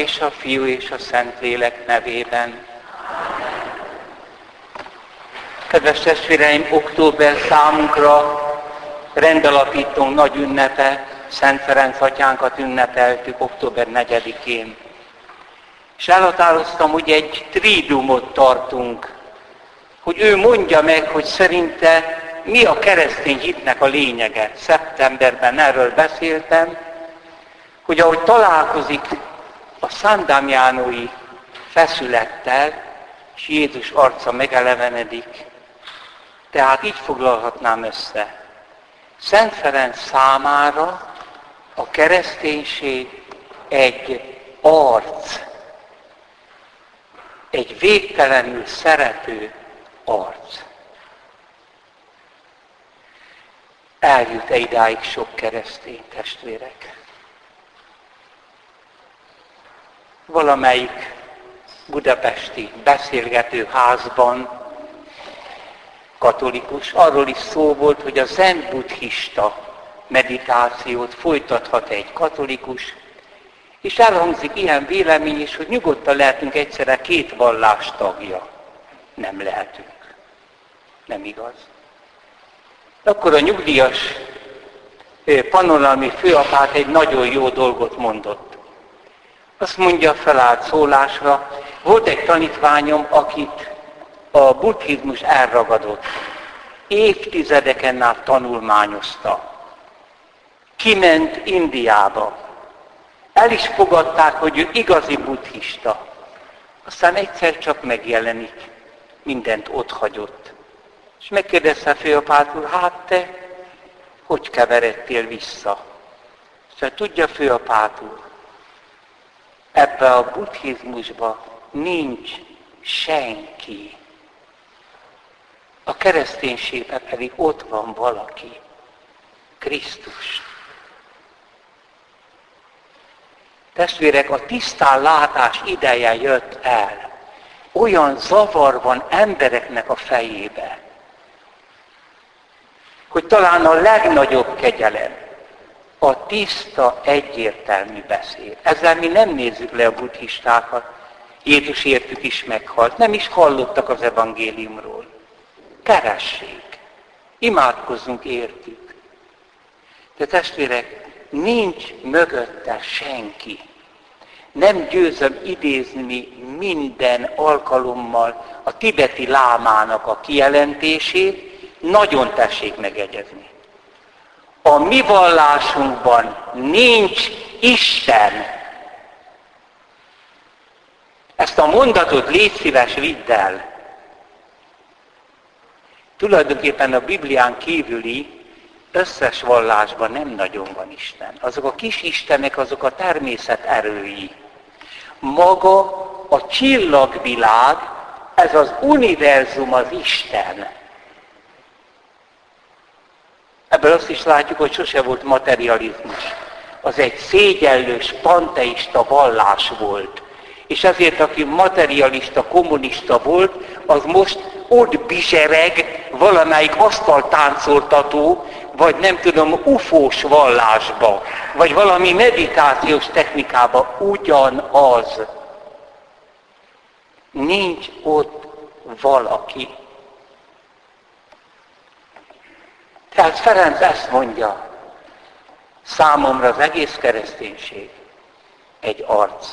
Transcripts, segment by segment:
És a Fiú és a Szentlélek nevében. Kedves testvéreim, október számunkra rendalapító nagy ünnepe, Szent Ferenc atyánkat ünnepeltük október 4-én. És elhatároztam, hogy egy trídumot tartunk, hogy ő mondja meg, hogy szerinte mi a keresztény hitnek a lényege. Szeptemberben erről beszéltem, hogy ahogy találkozik a szándámjánói feszülettel, és Jézus arca megelevenedik, tehát így foglalhatnám össze. Szent Ferenc számára a kereszténység egy arc, egy végtelenül szerető arc. Eljut-e idáig sok keresztény testvérek? Valamelyik budapesti beszélgető házban katolikus, arról is szó volt, hogy a zen buddhista meditációt folytathat egy katolikus, és elhangzik ilyen vélemény is, hogy nyugodtan lehetünk egyszerre két vallás tagja. Nem lehetünk. Nem igaz. Akkor a nyugdíjas panorami főapát egy nagyon jó dolgot mondott. Azt mondja felállt szólásra, volt egy tanítványom, akit a buddhizmus elragadott. Évtizedeken át tanulmányozta. Kiment Indiába. El is fogadták, hogy ő igazi buddhista. Aztán egyszer csak megjelenik. Mindent ott hagyott. És megkérdezte főapát úr, hát te hogy keveredtél vissza? Hát tudja főapát úr, ebbe a buddhizmusba nincs senki. A kereszténységben pedig ott van valaki, Krisztus. Testvérek, a tisztán látás ideje jött el. Olyan zavar van embereknek a fejébe, hogy talán a legnagyobb kegyelem a tiszta, egyértelmű beszéd. Ezzel mi nem nézzük le a buddhistákat. Jézus értük is meghalt. Nem is hallottak az evangéliumról. Keressék. Imádkozzunk értük. De testvérek, nincs mögötte senki. Nem győzöm idézni minden alkalommal a tibeti lámának a kijelentését, nagyon tessék megegyezni. A mi vallásunkban nincs Isten. Ezt a mondatot légy szíves, vidd el. Tulajdonképpen a Biblián kívüli összes vallásban nem nagyon van Isten. Azok a kis istenek, azok a természet erői. Maga a csillagvilág, ez az univerzum az Isten. Ebből azt is látjuk, hogy sose volt materializmus. Az egy szégyellős, panteista vallás volt. És ezért, aki materialista, kommunista volt, az most ott bizsereg valamelyik asztaltáncoltató, vagy nem tudom, ufós vallásba, vagy valami meditációs technikába ugyanaz. Nincs ott valaki. Tehát Ferenc ezt mondja, számomra az egész kereszténység egy arc.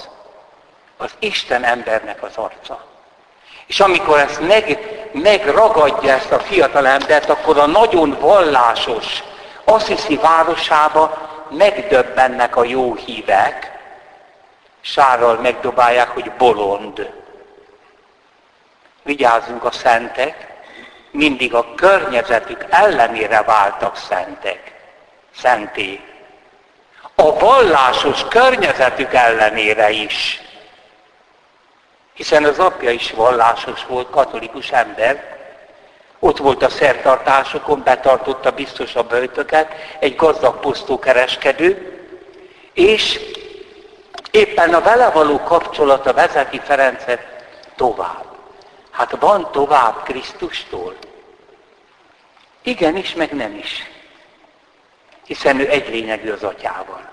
Az Isten embernek az arca. És amikor ezt meg, megragadja ezt a fiatal embert, akkor a nagyon vallásos, Assisi városába megdöbbennek a jó hívek, sárral megdobálják, hogy bolond. Vigyázzunk a szentek, mindig a környezetük ellenére váltak szentek, szenté. A vallásos környezetük ellenére is. Hiszen az apja is vallásos volt, katolikus ember. Ott volt a szertartásokon, betartotta biztos a böjtöket, egy gazdag posztókereskedő, és éppen a vele való kapcsolata vezeti Ferencet tovább. Hát van tovább Krisztustól? Igenis, meg nem is. Hiszen ő egy lényegű az atyával.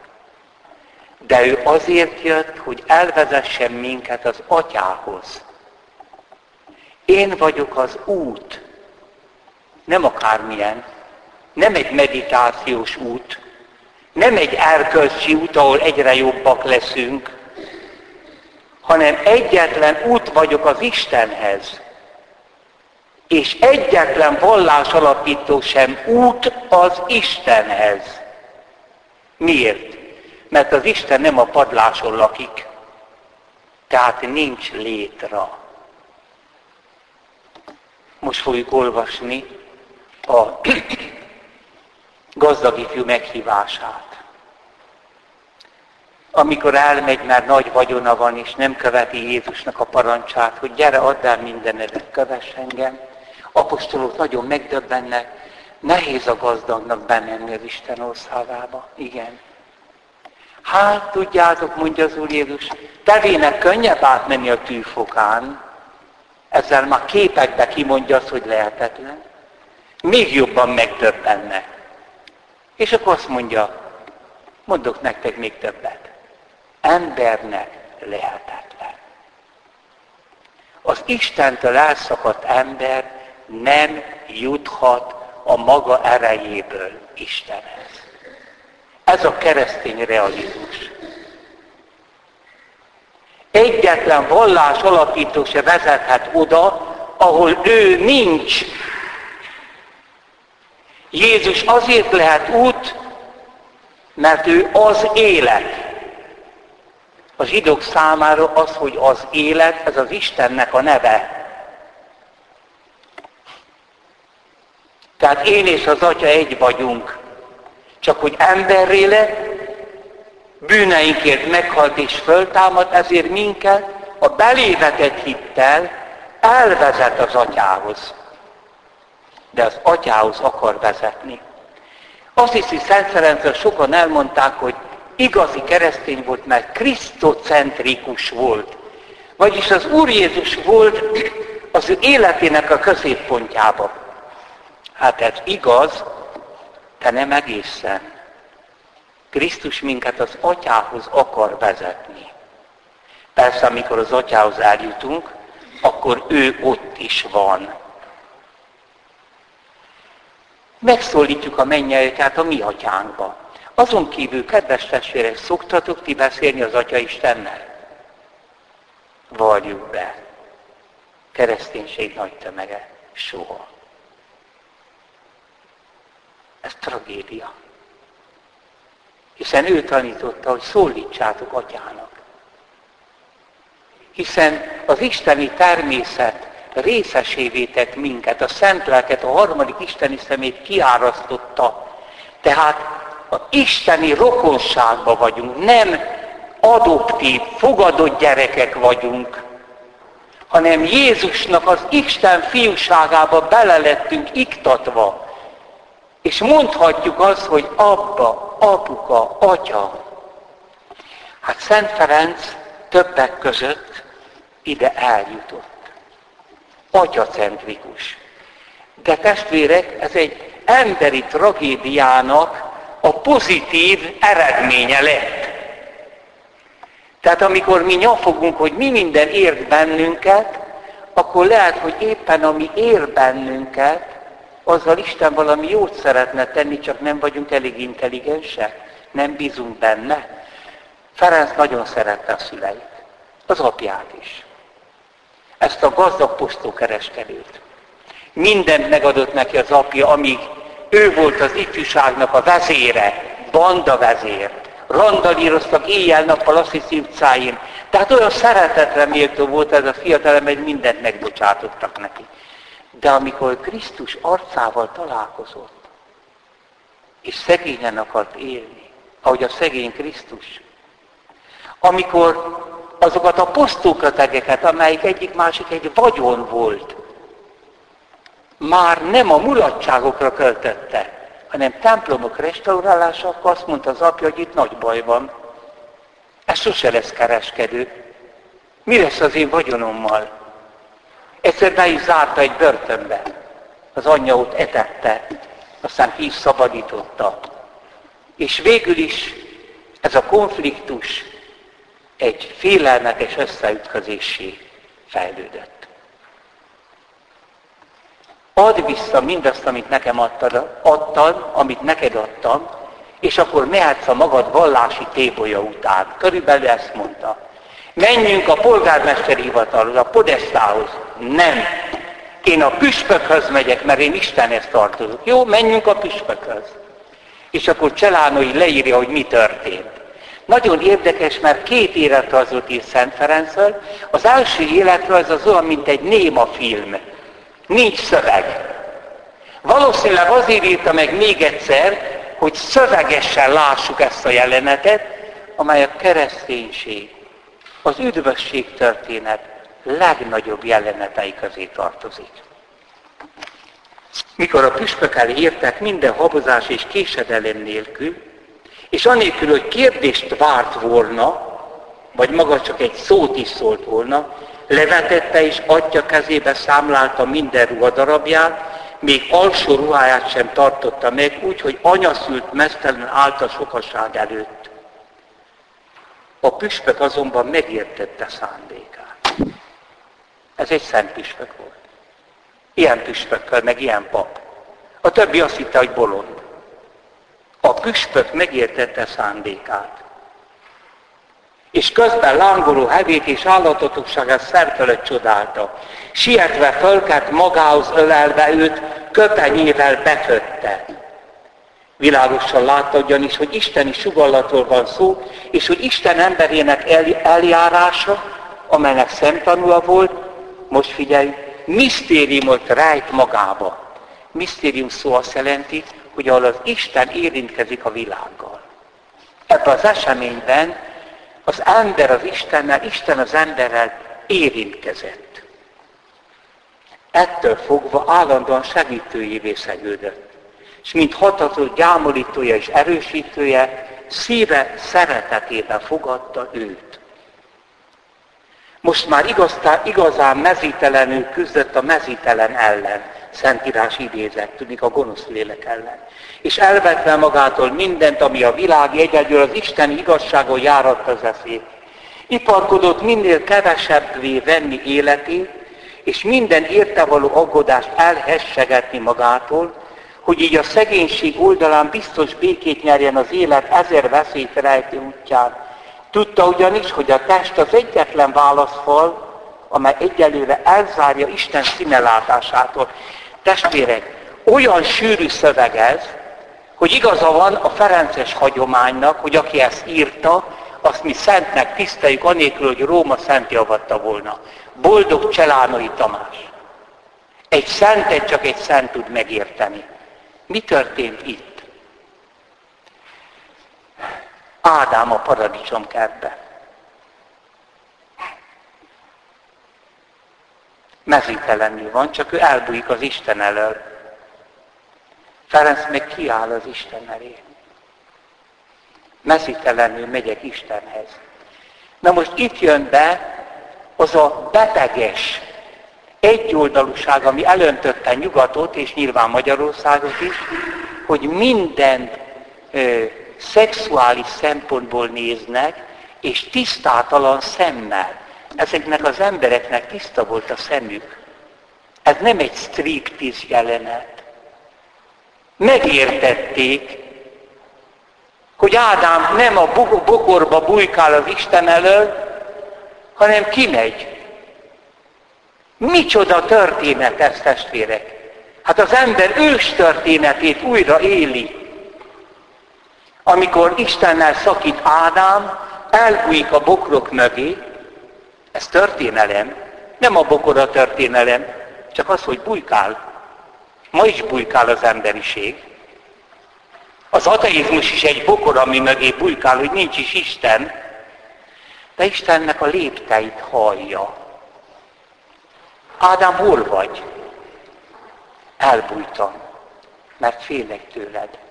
De ő azért jött, hogy elvezessen minket az atyához. Én vagyok az út, nem akármilyen, nem egy meditációs út, nem egy erkölcsi út, ahol egyre jobbak leszünk, hanem egyetlen út vagyok az Istenhez. És egyetlen vallás alapító sem út az Istenhez. Miért? Mert az Isten nem a padláson lakik. Tehát nincs létra. Most fogjuk olvasni a gazdag ifjú meghívását. Amikor elmegy, mert nagy vagyona van, és nem követi Jézusnak a parancsát, hogy gyere, add el mindenedet, kövess engem, apostolok nagyon megdöbbennek, nehéz a gazdagnak bemenni az Isten országába. Igen. Hát, tudjátok, mondja az Úr Jézus, tevének könnyebb átmenni a tűfokán, ezzel már képekbe kimondja azt, hogy lehetetlen. Még jobban megdöbbennek. És akkor azt mondja, mondok nektek még többet. Embernek lehetetlen. Az Istentől elszakadt ember nem juthat a maga erejéből Istenhez. Ez a keresztény realizmus. Egyetlen vallás alapító se vezethet oda, ahol ő nincs. Jézus azért lehet út, mert ő az élet. A zsidók számára az, hogy az élet, ez az Istennek a neve. Tehát én és az Atya egy vagyunk. Csak hogy emberré lett, bűneinkért meghalt és föltámad, ezért minket a belévetett hittel elvezet az atyához. De az atyához akar vezetni. Azt hiszi Szent Ferencről sokan elmondták, hogy igazi keresztény volt, mert krisztocentrikus volt. Vagyis az Úr Jézus volt az ő életének a középpontjában. Hát ez igaz, de nem egészen. Krisztus minket az atyához akar vezetni. Persze, amikor az atyához eljutunk, akkor ő ott is van. Megszólítjuk a mennyeiket a mi atyánkba. Azon kívül, kedves testvérek, szoktatok ti beszélni az Atya Istennel? Valljuk be. Kereszténység nagy tömege. Soha. Ez tragédia. Hiszen ő tanította, hogy szólítsátok atyának. Hiszen az isteni természet részesévé tett minket, a szent lelket, a harmadik isteni szemét kiárasztotta. Tehát a isteni rokonságban vagyunk, nem adoptív, fogadott gyerekek vagyunk, hanem Jézusnak az Isten fiúságába bele lettünk iktatva. És mondhatjuk azt, hogy abba, apuka, atya. Hát Szent Ferenc többek között ide eljutott. Atyacentrikus. De testvérek, ez egy emberi tragédiának a pozitív eredménye lett. Tehát amikor mi nyafogunk, hogy mi minden ért bennünket, akkor lehet, hogy éppen ami ér bennünket, azzal Isten valami jót szeretne tenni, csak nem vagyunk elég intelligensek, nem bízunk benne. Ferenc nagyon szerette a szüleit, az apját is. Ezt a gazdag posztókereskedőt. Mindent megadott neki az apja, amíg ő volt az ifjúságnak a vezére, banda vezér. Randalíroztak éjjel-nappal Assisi utcáin. Tehát olyan szeretetre méltó volt ez a fiatalem, hogy mindent megbocsátottak neki. De amikor Krisztus arcával találkozott, és szegényen akart élni, ahogy a szegény Krisztus, amikor azokat a posztókötegeket, amelyik egyik-másik egy vagyon volt, már nem a mulatságokra költötte, hanem templomok restaurálása, akkor azt mondta az apja, hogy itt nagy baj van. Ez sose lesz kereskedő. Mi lesz az én vagyonommal? Egyszer be is zárta egy börtönbe. Az anyja ott etette, aztán ki is szabadította. És végül is ez a konfliktus egy félelmetes összeütközésé fejlődött. Add vissza mindazt, amit nekem adtad, adtad, amit neked adtam, és akkor mehetsz a magad vallási tébolya után. Körülbelül ezt mondta. Menjünk a polgármesteri hivatalhoz, a podesztához. Nem. Én a püspökhöz megyek, mert én Istenhez tartozok. Jó, menjünk a püspökhöz. És akkor Cselánoi leírja, hogy mi történt. Nagyon érdekes, mert két életrajzot ír Szent Ferencről. Az első életrajz az olyan, mint egy néma film. Nincs szöveg. Valószínűleg azért írta meg még egyszer, hogy szövegesen lássuk ezt a jelenetet, amely a kereszténység, az üdvösség történet legnagyobb jelenetei közé tartozik. Mikor a püspök elé értek minden habozás és késedelem nélkül, és anélkül, hogy kérdést várt volna, vagy maga csak egy szót is szólt volna, levetette és atya kezébe számlálta minden ruhadarabját, még alsó ruháját sem tartotta meg, úgy, hogy anyaszült mesztelen állt a sokaság előtt. A püspök azonban megértette szándékát. Ez egy szent püspök volt. Ilyen püspökkel, meg ilyen pap. A többi azt hitte, hogy bolond. A püspök megértette szándékát. És közben lángoló hevét és állatotokságát szerfelett csodálta. Sietve fölkelt magához ölelve őt, köpenyével bekötte. Világosan látta ugyanis, hogy isteni sugallatról van szó, és hogy Isten emberének eljárása, amelynek szemtanúja volt, most figyelj, misztériumot rejt magába. Misztérium szó azt jelenti, hogy ahol az Isten érintkezik a világgal. Ebben az eseményben az ember az Istennel, Isten az emberrel érintkezett. Ettől fogva állandóan segítőjévé szegődött. És mint hatató gyámolítója és erősítője, szíve szeretetében fogadta őt. Most már igaztán, igazán mezítelenül küzdött a mezítelen ellen. Szentírás idézett, tudnik a gonosz lélek ellen. És elvetve magától mindent, ami a világ egyedül az Isten igazságon járatta az eszét. Iparkodott minél kevesebbvé venni életét, és minden értevaló aggodást elhessegetni magától, hogy így a szegénység oldalán biztos békét nyerjen az élet ezer veszélyt rejtő útján. Tudta ugyanis, hogy a test az egyetlen válaszfal, amely egyelőre elzárja Isten színelátásától. Testvérek, olyan sűrű szöveg ez, hogy igaza van a Ferences hagyománynak, hogy aki ezt írta, azt mi szentnek tiszteljük, anélkül, hogy Róma szent javatta volna. Boldog Cselánoi Tamás. Egy szentet csak egy szent tud megérteni. Mi történt itt? Ádám a paradicsom kertbe. Mezítelenül van, csak ő elbújik az Isten elől. Ferenc meg kiáll az Isten elé. Mezítelenül megyek Istenhez. Na most itt jön be az a beteges egyoldalúság, ami elöntötte nyugatot, és nyilván Magyarországot is, hogy minden ö, szexuális szempontból néznek, és tisztátalan szemmel. Ezeknek az embereknek tiszta volt a szemük. Ez nem egy striptiz jelenet. Megértették, hogy Ádám nem a bokorba bujkál az Isten elől, hanem kimegy. Micsoda történet ez, testvérek! Hát az ember ős történetét újra éli. Amikor Istennel szakít Ádám, elbújik a bokrok mögé, ez történelem, nem a bokor a történelem, csak az, hogy bujkál. Ma is bujkál az emberiség. Az ateizmus is egy bokor, ami mögé bujkál, hogy nincs is Isten, de Istennek a lépteit hallja. Ádám, hol vagy? Elbújtam, mert félek tőled.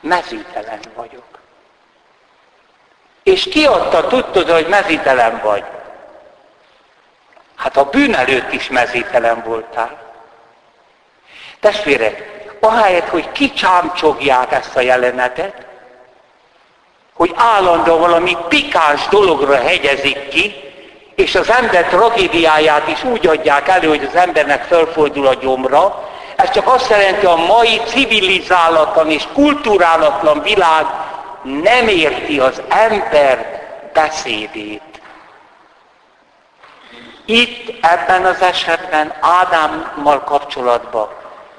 Mezítelen vagyok. És ki adta, tudtad, hogy mezítelen vagy? Hát a bűn előtt is mezítelen voltál. Testvérek, ahelyett, hogy kicsámcsogják ezt a jelenetet, hogy állandóan valami pikáns dologra hegyezik ki, és az ember tragédiáját is úgy adják elő, hogy az embernek fölfordul a gyomra. Ez csak azt jelenti, a mai civilizálatlan és kulturálatlan világ nem érti az ember beszédét. Itt ebben az esetben Ádámmal kapcsolatban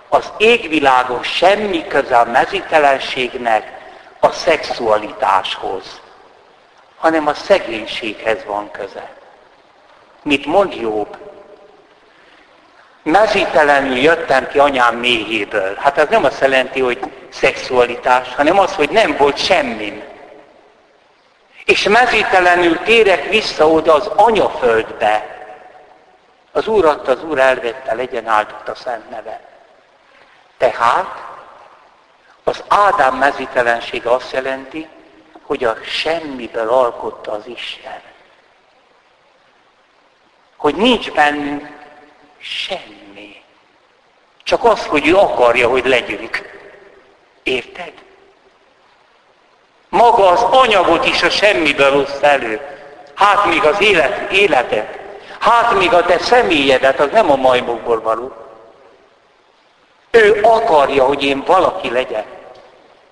az égvilágon semmi köze a mezítelenségnek a szexualitáshoz, hanem a szegénységhez van köze. Mit mond Jobb? Mezítelenül jöttem ki anyám méhéből. Hát ez nem azt jelenti, hogy szexualitás, hanem az, hogy nem volt semmim. És mezítelenül térek vissza oda az anyaföldbe. Az Úr adta, az Úr elvette, legyen áldott a szent neve. Tehát az Ádám mezítelensége azt jelenti, hogy a semmiből alkotta az Isten. Hogy nincs bennünk semmi. Csak az, hogy ő akarja, hogy legyünk. Érted? Maga az anyagot is a semmiből oszt elő. Hát még az élet, életet. Hát még a te személyedet, az nem a majmokból való. Ő akarja, hogy én valaki legyek.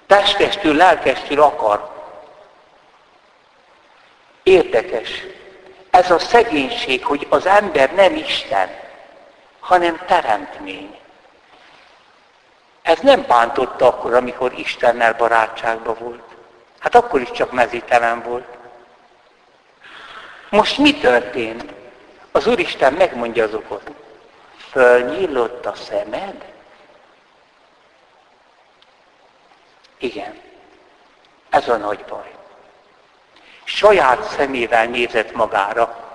Testestül, lelkestül akar. Érdekes. Ez a szegénység, hogy az ember nem Isten, hanem teremtmény. Ez nem bántotta akkor, amikor Istennel barátságban volt. Hát akkor is csak mezítelen volt. Most mi történt? Az Úristen megmondja az okot. Fölnyílott a szemed? Igen. Ez a nagy baj. Saját szemével nézett magára.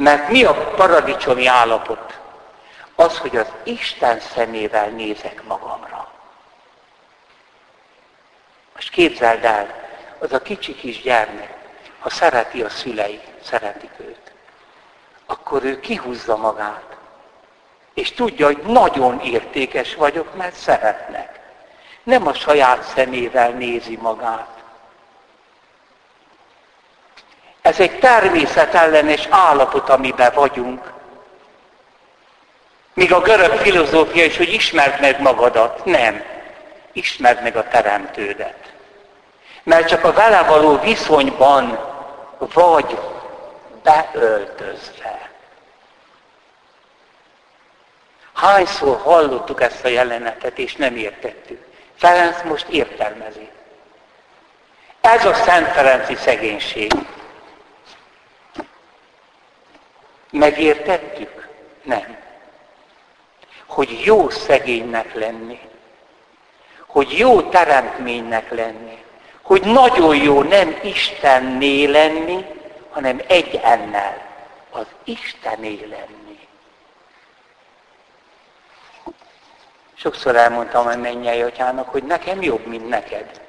Mert mi a paradicsomi állapot? Az, hogy az Isten szemével nézek magamra. Most képzeld el, az a kicsi kis gyermek, ha szereti a szülei, szeretik őt, akkor ő kihúzza magát, és tudja, hogy nagyon értékes vagyok, mert szeretnek nem a saját szemével nézi magát. Ez egy természetellenes állapot, amiben vagyunk. Míg a görög filozófia is, hogy ismerd meg magadat. Nem. Ismerd meg a teremtődet. Mert csak a vele való viszonyban vagy beöltözve. Hányszor hallottuk ezt a jelenetet, és nem értettük. Ferenc most értelmezi. Ez a Szent Ferenci szegénység. Megértettük? Nem. Hogy jó szegénynek lenni. Hogy jó teremtménynek lenni. Hogy nagyon jó nem Istenné lenni, hanem egy ennel. Az Istené lenni. Sokszor elmondtam a mennyei atyának, hogy nekem jobb, mint neked.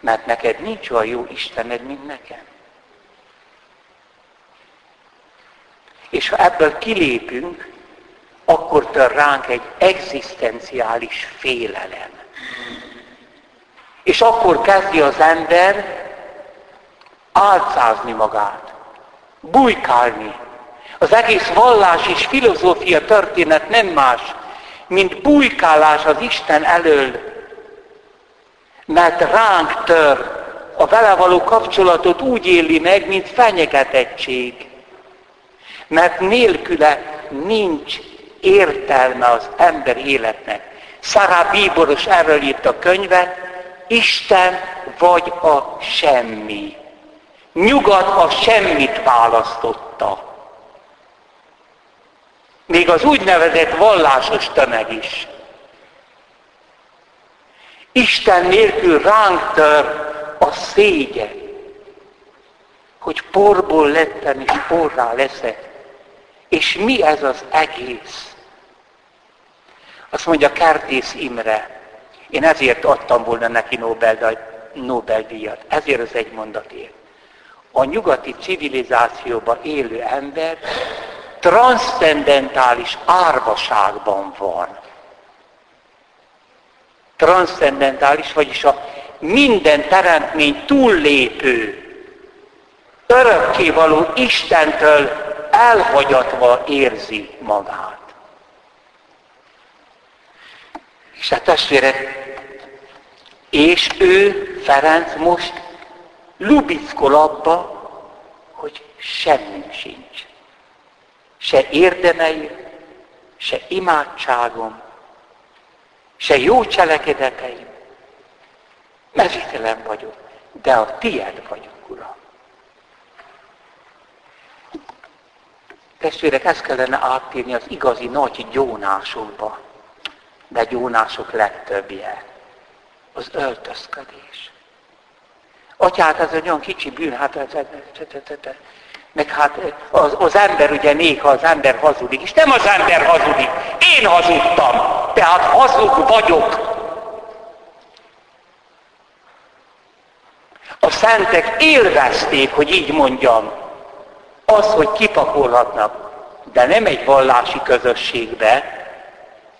Mert neked nincs olyan jó Istened, mint nekem. És ha ebből kilépünk, akkor tör ránk egy egzisztenciális félelem. És akkor kezdi az ember álcázni magát, bujkálni. Az egész vallás és filozófia történet nem más, mint bujkálás az Isten elől, mert ránk tör, a vele való kapcsolatot úgy éli meg, mint fenyegetettség. Mert nélküle nincs értelme az ember életnek. Szará Bíboros erről írt a könyvet, Isten vagy a semmi. Nyugat a semmit választotta. Még az úgynevezett vallásos tömeg is. Isten nélkül ránk tör a szégyen, hogy porból lettem és porrá leszek. És mi ez az egész? Azt mondja Kertész Imre, én ezért adtam volna neki Nobel-díjat, ezért az egy mondatért. A nyugati civilizációban élő ember transzcendentális árvaságban van. Transzcendentális, vagyis a minden teremtmény túllépő, örökkévaló Istentől elhagyatva érzi magát. És a testvérek, és ő, Ferenc most lubickol abba, hogy semmi sincs. Se érdemeim, se imádságom, se jó cselekedeteim. Mezítelen vagyok, de a tiéd vagyok, Uram. Testvérek, ezt kellene átírni az igazi nagy gyónásokba, de gyónások legtöbbje, az öltözködés. Atyát, ez egy olyan kicsi bűn, hát ez, ez, ez, ez, ez, meg hát az, az ember ugye néha az ember hazudik, és nem az ember hazudik, én hazudtam, tehát hazug vagyok. A szentek élvezték, hogy így mondjam, az, hogy kipakolhatnak, de nem egy vallási közösségbe,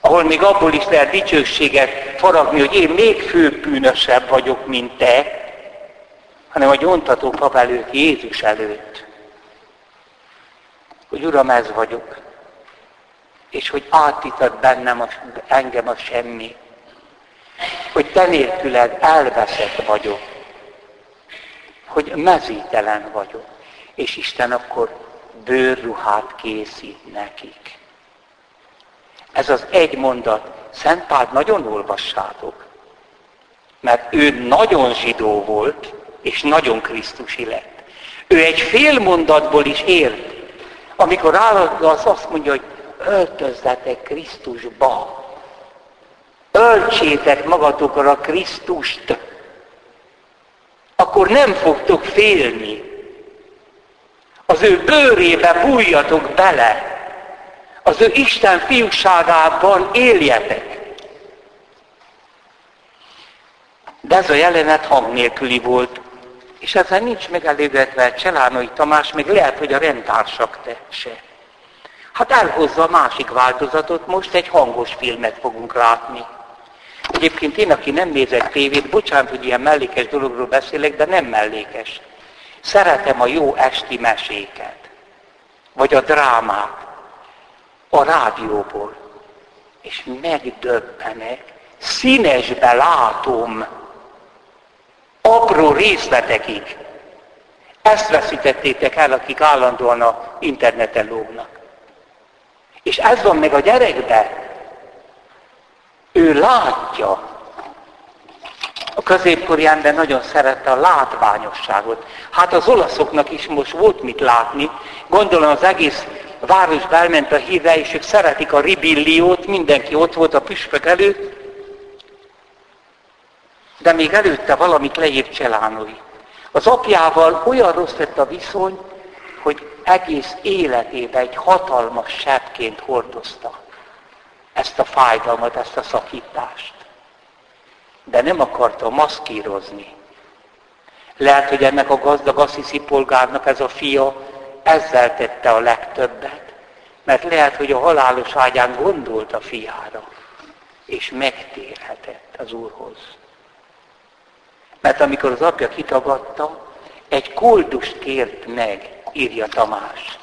ahol még abból is lehet dicsőséget faragni, hogy én még főbb bűnösebb vagyok, mint te, hanem a gyontató pap előtt, Jézus előtt. Hogy Uram, ez vagyok. És hogy átítat bennem a, engem a semmi. Hogy te nélküled elveszett vagyok. Hogy mezítelen vagyok. És Isten akkor bőrruhát készít nekik. Ez az egy mondat. Szent Pál nagyon olvassátok. Mert ő nagyon zsidó volt, és nagyon Krisztusi lett. Ő egy fél mondatból is ért, amikor az azt mondja, hogy öltözzetek Krisztusba. Öltsétek magatokra Krisztust. Akkor nem fogtok félni. Az ő bőrébe bújjatok bele. Az ő Isten fiúságában éljetek. De ez a jelenet hang nélküli volt. És ezzel nincs megelégedve Cselánoi Tamás, még lehet, hogy a rendtársak te se. Hát elhozza a másik változatot, most egy hangos filmet fogunk látni. Egyébként én, aki nem nézek tévét, bocsánat, hogy ilyen mellékes dologról beszélek, de nem mellékes. Szeretem a jó esti meséket, vagy a drámát, a rádióból. És megdöbbenek, színesbe látom, apró részletekig. Ezt veszítettétek el, akik állandóan a interneten lógnak. És ez van meg a gyerekbe. Ő látja. A középkori ember nagyon szerette a látványosságot. Hát az olaszoknak is most volt mit látni. Gondolom az egész városba elment a híre, és ők szeretik a ribilliót, mindenki ott volt a püspök előtt, de még előtte valamit leírt Cselánói. Az apjával olyan rossz lett a viszony, hogy egész életében egy hatalmas sebként hordozta ezt a fájdalmat, ezt a szakítást. De nem akarta maszkírozni. Lehet, hogy ennek a gazdag assziszi polgárnak ez a fia ezzel tette a legtöbbet. Mert lehet, hogy a halálos ágyán gondolt a fiára, és megtérhetett az Úrhoz. Mert amikor az apja kitagadta, egy koldust kért meg, írja Tamás.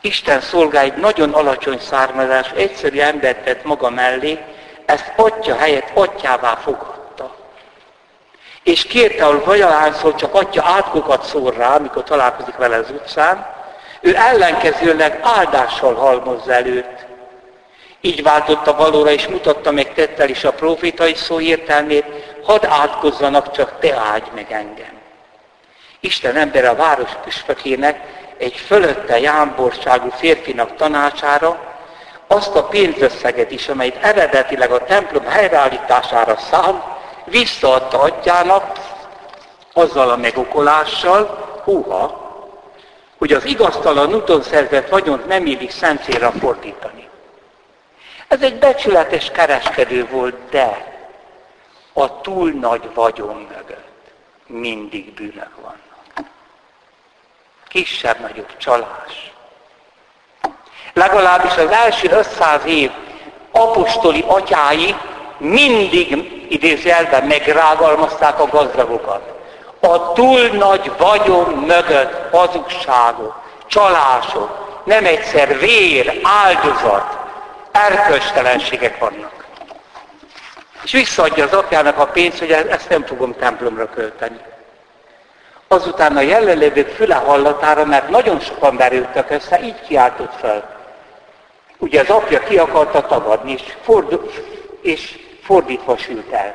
Isten szolgáit nagyon alacsony származás, egyszerű embert tett maga mellé, ezt atya helyett atyává fogadta. És kérte, ahol vajalánszól csak atya átkokat szór rá, amikor találkozik vele az utcán, ő ellenkezőleg áldással halmozza előtt. Így váltotta valóra, és mutatta meg tettel is a profétai szó értelmét, hadd átkozzanak, csak te áldj meg engem. Isten ember a város püspökének egy fölötte jámborságú férfinak tanácsára azt a pénzösszeget is, amelyet eredetileg a templom helyreállítására szánt, visszaadta atyának, azzal a megokolással, húha, hogy az igaztalan úton szerzett vagyont nem illik szent célra fordítani. Ez egy becsületes kereskedő volt, de a túl nagy vagyon mögött mindig bűnök vannak. Kisebb-nagyobb csalás. Legalábbis az első 500 év apostoli atyái mindig idézőjelben megrágalmazták a gazdagokat. A túl nagy vagyon mögött hazugságok, csalások, nem egyszer vér, áldozat, erkölcstelenségek vannak. És visszaadja az apjának a pénzt, hogy ezt nem fogom templomra költeni. Azután a jelenlévők füle hallatára, mert nagyon sokan berültek össze, így kiáltott fel. Ugye az apja ki akarta tagadni, és, fordul, és fordítva sült el.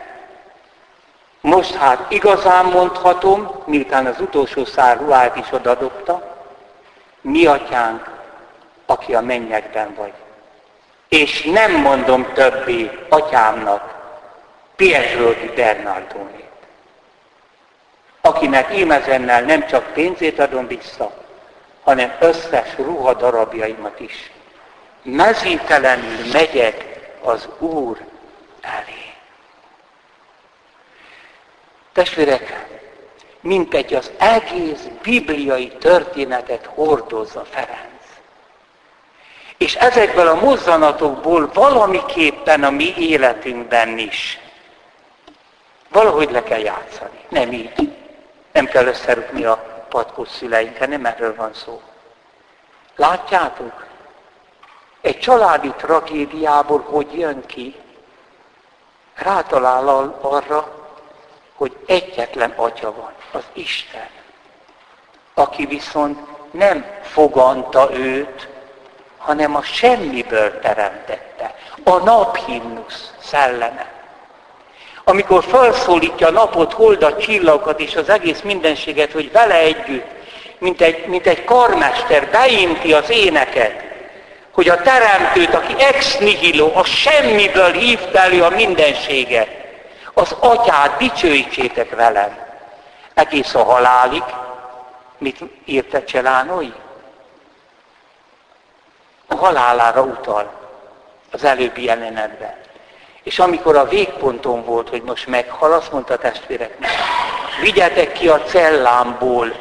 Most hát igazán mondhatom, miután az utolsó szár ruhát is odadobta, mi atyánk, aki a mennyekben vagy. És nem mondom többé atyámnak, Pietro di Bernardónét, akinek émezennel nem csak pénzét adom vissza, hanem összes ruhadarabjaimat is. Mezítelenül megyek az Úr elé. Testvérek, mint egy az egész bibliai történetet hordozza Ferenc. És ezekből a mozzanatokból valamiképpen a mi életünkben is valahogy le kell játszani. Nem így. Nem kell összerúgni a patkos szüleinkkel, nem erről van szó. Látjátok? Egy családi tragédiából hogy jön ki, rátalál arra, hogy egyetlen atya van, az Isten, aki viszont nem foganta őt, hanem a semmiből teremtette. A naphimnusz szelleme. Amikor felszólítja a napot, holdat, csillagokat és az egész mindenséget, hogy vele együtt, mint egy, mint egy karmester beinti az éneket, hogy a teremtőt, aki ex nihilo, a semmiből hívta elő a mindenséget, az atyát dicsőítsétek velem. Egész a halálig, mit írta Cselánói? A halálára utal az előbbi jelenetben. És amikor a végponton volt, hogy most meghal, azt mondta a testvéreknek, vigyetek ki a cellámból,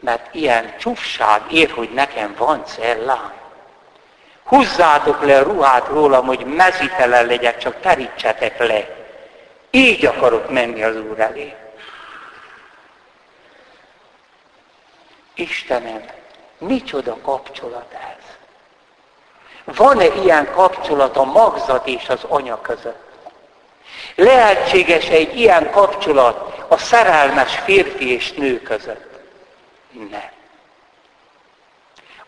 mert ilyen csúfság ér, hogy nekem van cellám. Húzzátok le ruhát rólam, hogy mezitelen legyek, csak terítsetek le. Így akarok menni az Úr elé. Istenem, micsoda kapcsolat ez? Van-e ilyen kapcsolat a magzat és az anya között? Lehetséges egy ilyen kapcsolat a szerelmes férfi és nő között? Nem.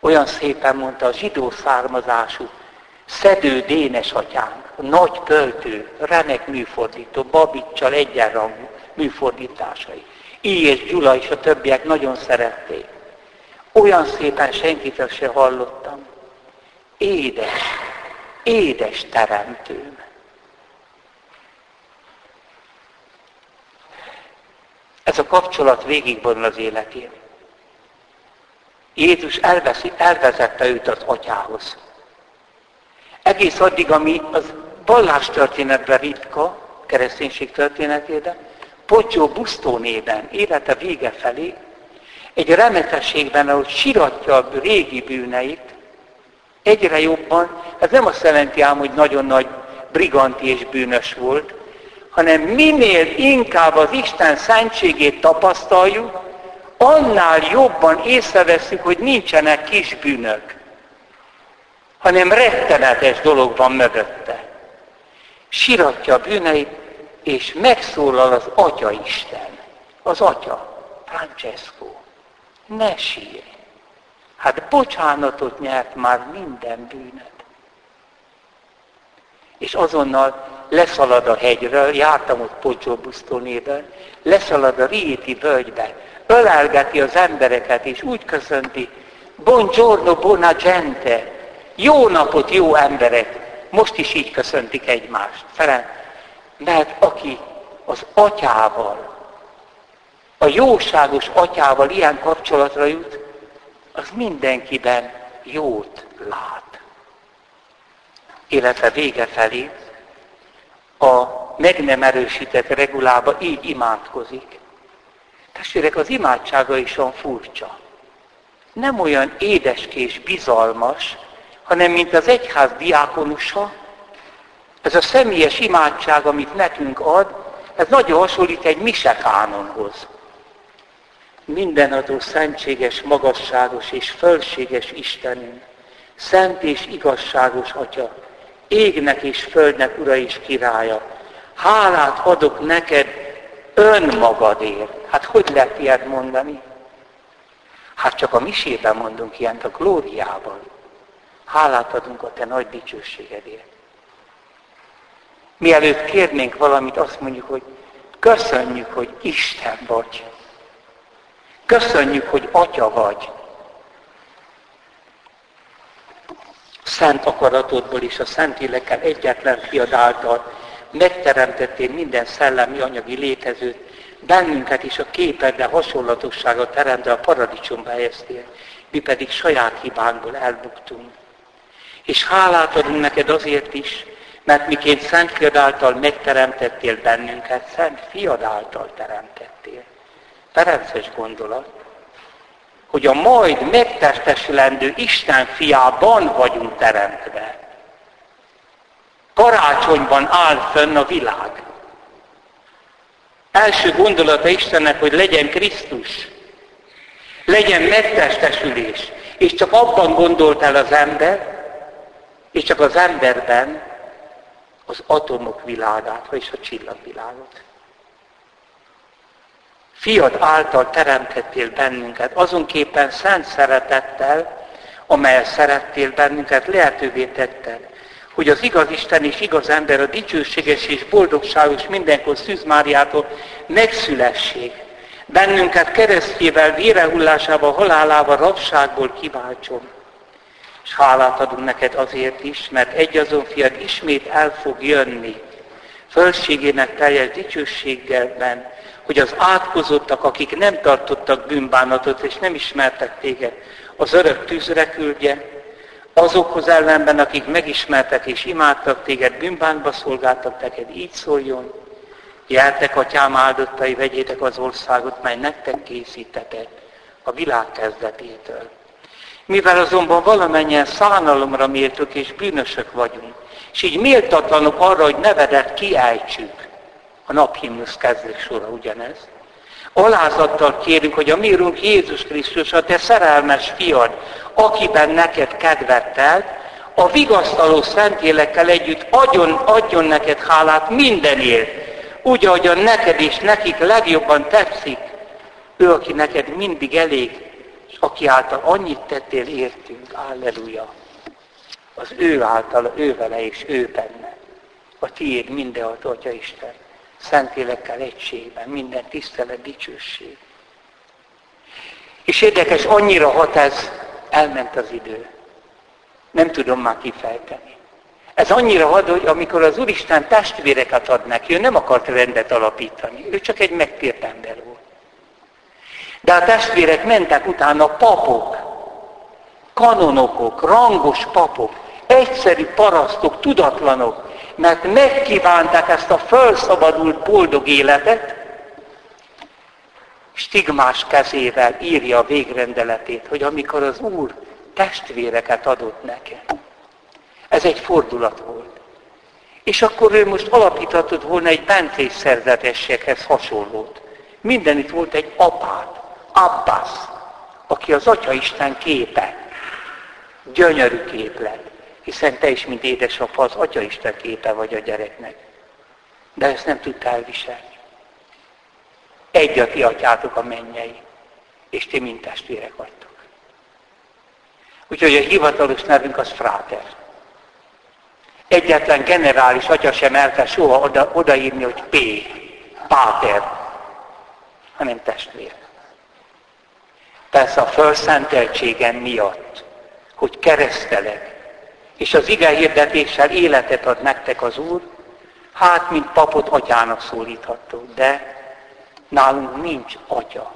Olyan szépen mondta a zsidó származású Szedő Dénes atyánk, nagy költő, remek műfordító, Babicsal egyenrangú műfordításai. Így és Gyula és a többiek nagyon szerették. Olyan szépen senkitől se hallottam. Édes, édes teremtőm. Ez a kapcsolat végigvonul az életén. Jézus elveszi, elvezette őt az atyához. Egész addig, ami az vallás történetben ritka, kereszténység történetében, Pocsó Busztó néven, élete vége felé, egy remetességben, ahogy siratja a régi bűneit, egyre jobban, ez nem azt jelenti ám, hogy nagyon nagy briganti és bűnös volt, hanem minél inkább az Isten szentségét tapasztaljuk, annál jobban észreveszünk, hogy nincsenek kis bűnök, hanem rettenetes dolog van mögötte. Siratja a bűneit, és megszólal az Atya Isten, az Atya, Francesco, ne sírj. Hát bocsánatot nyert már minden bűnöd. És azonnal leszalad a hegyről, jártam ott Pocsóbusztónében, leszalad a Rieti völgybe, ölelgeti az embereket, és úgy köszönti, buongiorno, buona gente, jó napot, jó emberek, most is így köszöntik egymást. Fele, mert aki az atyával, a jóságos atyával ilyen kapcsolatra jut, az mindenkiben jót lát. Élete vége felé a meg nem erősített regulába így imádkozik. Testvérek, az imádsága is olyan furcsa. Nem olyan édeskés, bizalmas, hanem mint az egyház diákonusa, Ez a személyes imádság, amit nekünk ad, ez nagyon hasonlít egy misekánonhoz. Mindenadó, szentséges, magasságos és fölséges Istenünk, szent és igazságos Atya, égnek és földnek Ura és királya, hálát adok neked önmagadért. Hát hogy lehet ilyet mondani? Hát csak a misében mondunk ilyent, a glóriában. Hálát adunk a te nagy dicsőségedért. Mielőtt kérnénk valamit, azt mondjuk, hogy köszönjük, hogy Isten vagy. Köszönjük, hogy Atya vagy. Szent akaratodból és a Szent Élekkel egyetlen fiad által megteremtettél minden szellemi anyagi létezőt, bennünket is a képedre hasonlatossága teremtve a paradicsomba helyeztél, mi pedig saját hibánkból elbuktunk. És hálát adunk neked azért is, mert miként Szent Fiad által megteremtettél bennünket, Szent Fiad által teremtettél. Ferences gondolat, hogy a majd megtestesülendő Isten fiában vagyunk teremtve. Karácsonyban áll fönn a világ. Első gondolata Istennek, hogy legyen Krisztus, legyen megtestesülés, és csak abban gondolt el az ember, és csak az emberben az atomok világát, vagyis a csillagvilágot. Fiad által teremtettél bennünket, azonképpen szent szeretettel, amelyel szerettél bennünket, lehetővé tetted, hogy az igaz Isten és igaz ember a dicsőséges és boldogságos mindenkor Szűz Máriától megszülessék. Bennünket keresztjével, vérehullásával, halálával, rabságból kiváltson. És hálát adunk neked azért is, mert egy azon fiad ismét el fog jönni, fölségének teljes dicsőséggelben, hogy az átkozottak, akik nem tartottak bűnbánatot és nem ismertek téged, az örök tűzre küldje, azokhoz ellenben, akik megismertek és imádtak téged, bűnbánba szolgáltak neked, így szóljon, Jeltek, atyám áldottai, vegyétek az országot, mely nektek készítetett a világ kezdetétől. Mivel azonban valamennyien szánalomra méltök és bűnösök vagyunk, és így méltatlanok arra, hogy nevedet kiejtsük, a naphimnusz kezdés sora ugyanez. Alázattal kérünk, hogy a mi Urunk Jézus Krisztus, a te szerelmes fiad, akiben neked kedvet a vigasztaló szentélekkel együtt adjon, adjon neked hálát mindenért, úgy, a neked és nekik legjobban tetszik, ő, aki neked mindig elég, és aki által annyit tettél értünk, Alleluja. Az ő által, ő vele és ő benne. A tiéd mindenható, Atya Isten. Szentélekkel egységben, minden tisztelet, dicsőség. És érdekes, annyira hat ez, elment az idő. Nem tudom már kifejteni. Ez annyira hat, hogy amikor az Úristen testvéreket ad neki, ő nem akart rendet alapítani. Ő csak egy megtért ember volt. De a testvérek mentek utána papok, kanonokok, rangos papok, egyszerű parasztok, tudatlanok, mert megkívánták ezt a felszabadult boldog életet, stigmás kezével írja a végrendeletét, hogy amikor az Úr testvéreket adott neki. Ez egy fordulat volt. És akkor ő most alapíthatott volna egy bentés szerzetességhez hasonlót. Mindenütt volt egy apát, Abbas, aki az Atya Isten képe. Gyönyörű képlet hiszen te is, mint édesapa, az Atya Isten képe vagy a gyereknek. De ezt nem tudtál elviselni. Egy a ti atyátok a mennyei, és ti mind testvérek vagytok. Úgyhogy a hivatalos nevünk az fráter. Egyetlen generális atya sem elte soha oda, odaírni, hogy P, Páter, hanem testvér. Persze a felszenteltségen miatt, hogy keresztelek, és az ige hirdetéssel életet ad nektek az Úr, hát, mint papot atyának szólítható, de nálunk nincs atya,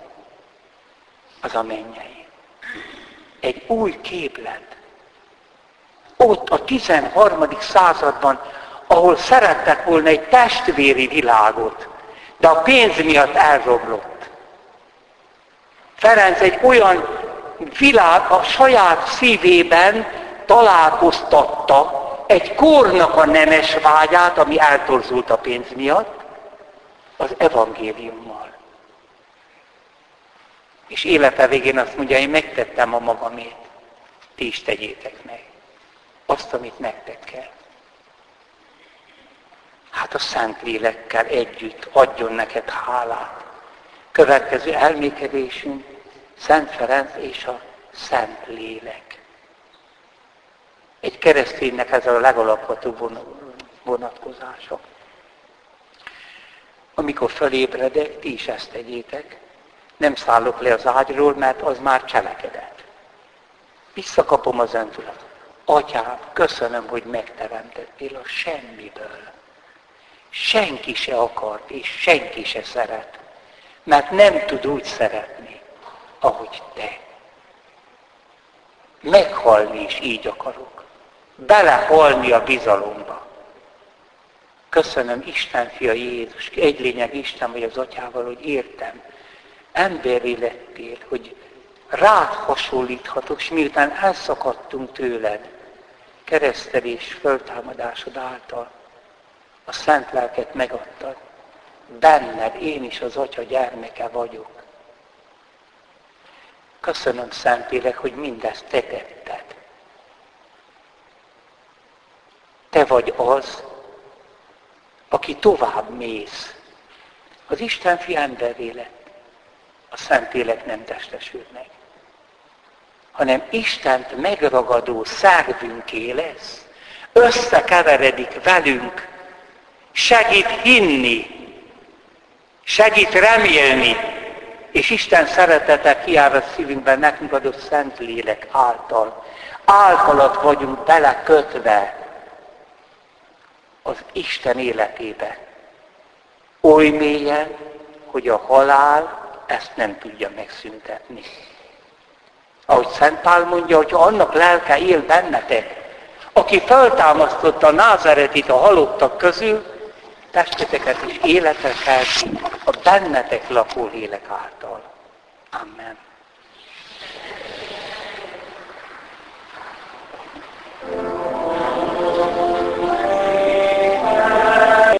az a mennyei. Egy új képlet. Ott a 13. században, ahol szerettek volna egy testvéri világot, de a pénz miatt elroblott. Ferenc egy olyan világ a saját szívében, találkoztatta egy kórnak a nemes vágyát, ami eltorzult a pénz miatt, az evangéliummal. És élete végén azt mondja, én megtettem a magamét, ti is tegyétek meg. Azt, amit nektek kell. Hát a Szent Lélekkel együtt adjon neked hálát. Következő elmékedésünk Szent Ferenc és a Szent Lélek. Egy kereszténynek ez a legalapvetőbb vonatkozása. Amikor fölébredek, ti is ezt tegyétek. Nem szállok le az ágyról, mert az már cselekedet. Visszakapom az öntület. Atyám, köszönöm, hogy megteremtettél a semmiből. Senki se akart, és senki se szeret. Mert nem tud úgy szeretni, ahogy te. Meghalni is így akarok. Belehalni a bizalomba. Köszönöm Isten fia Jézus, egy lényeg Isten vagy az atyával, hogy értem. Emberi lettél, hogy rád hasonlíthatok, és miután elszakadtunk tőled, keresztelés föltámadásod által, a szent lelket megadtad. Benned én is az Atya gyermeke vagyok. Köszönöm Szentlélek, hogy mindezt te tetted. Te vagy az, aki tovább mész. Az Isten fi emberé lett. A Szentlélek nem testesült meg. Hanem Istent megragadó szervünké lesz. Összekeveredik velünk. Segít hinni. Segít remélni. És Isten szeretete kiáll a szívünkben nekünk adott Szentlélek által. Általat vagyunk belekötve az Isten életébe. Oly mélyen, hogy a halál ezt nem tudja megszüntetni. Ahogy Szent Pál mondja, hogy annak lelke él bennetek, aki feltámasztotta a a halottak közül, testeteket is életre kelti a bennetek lakó lélek által. Amen.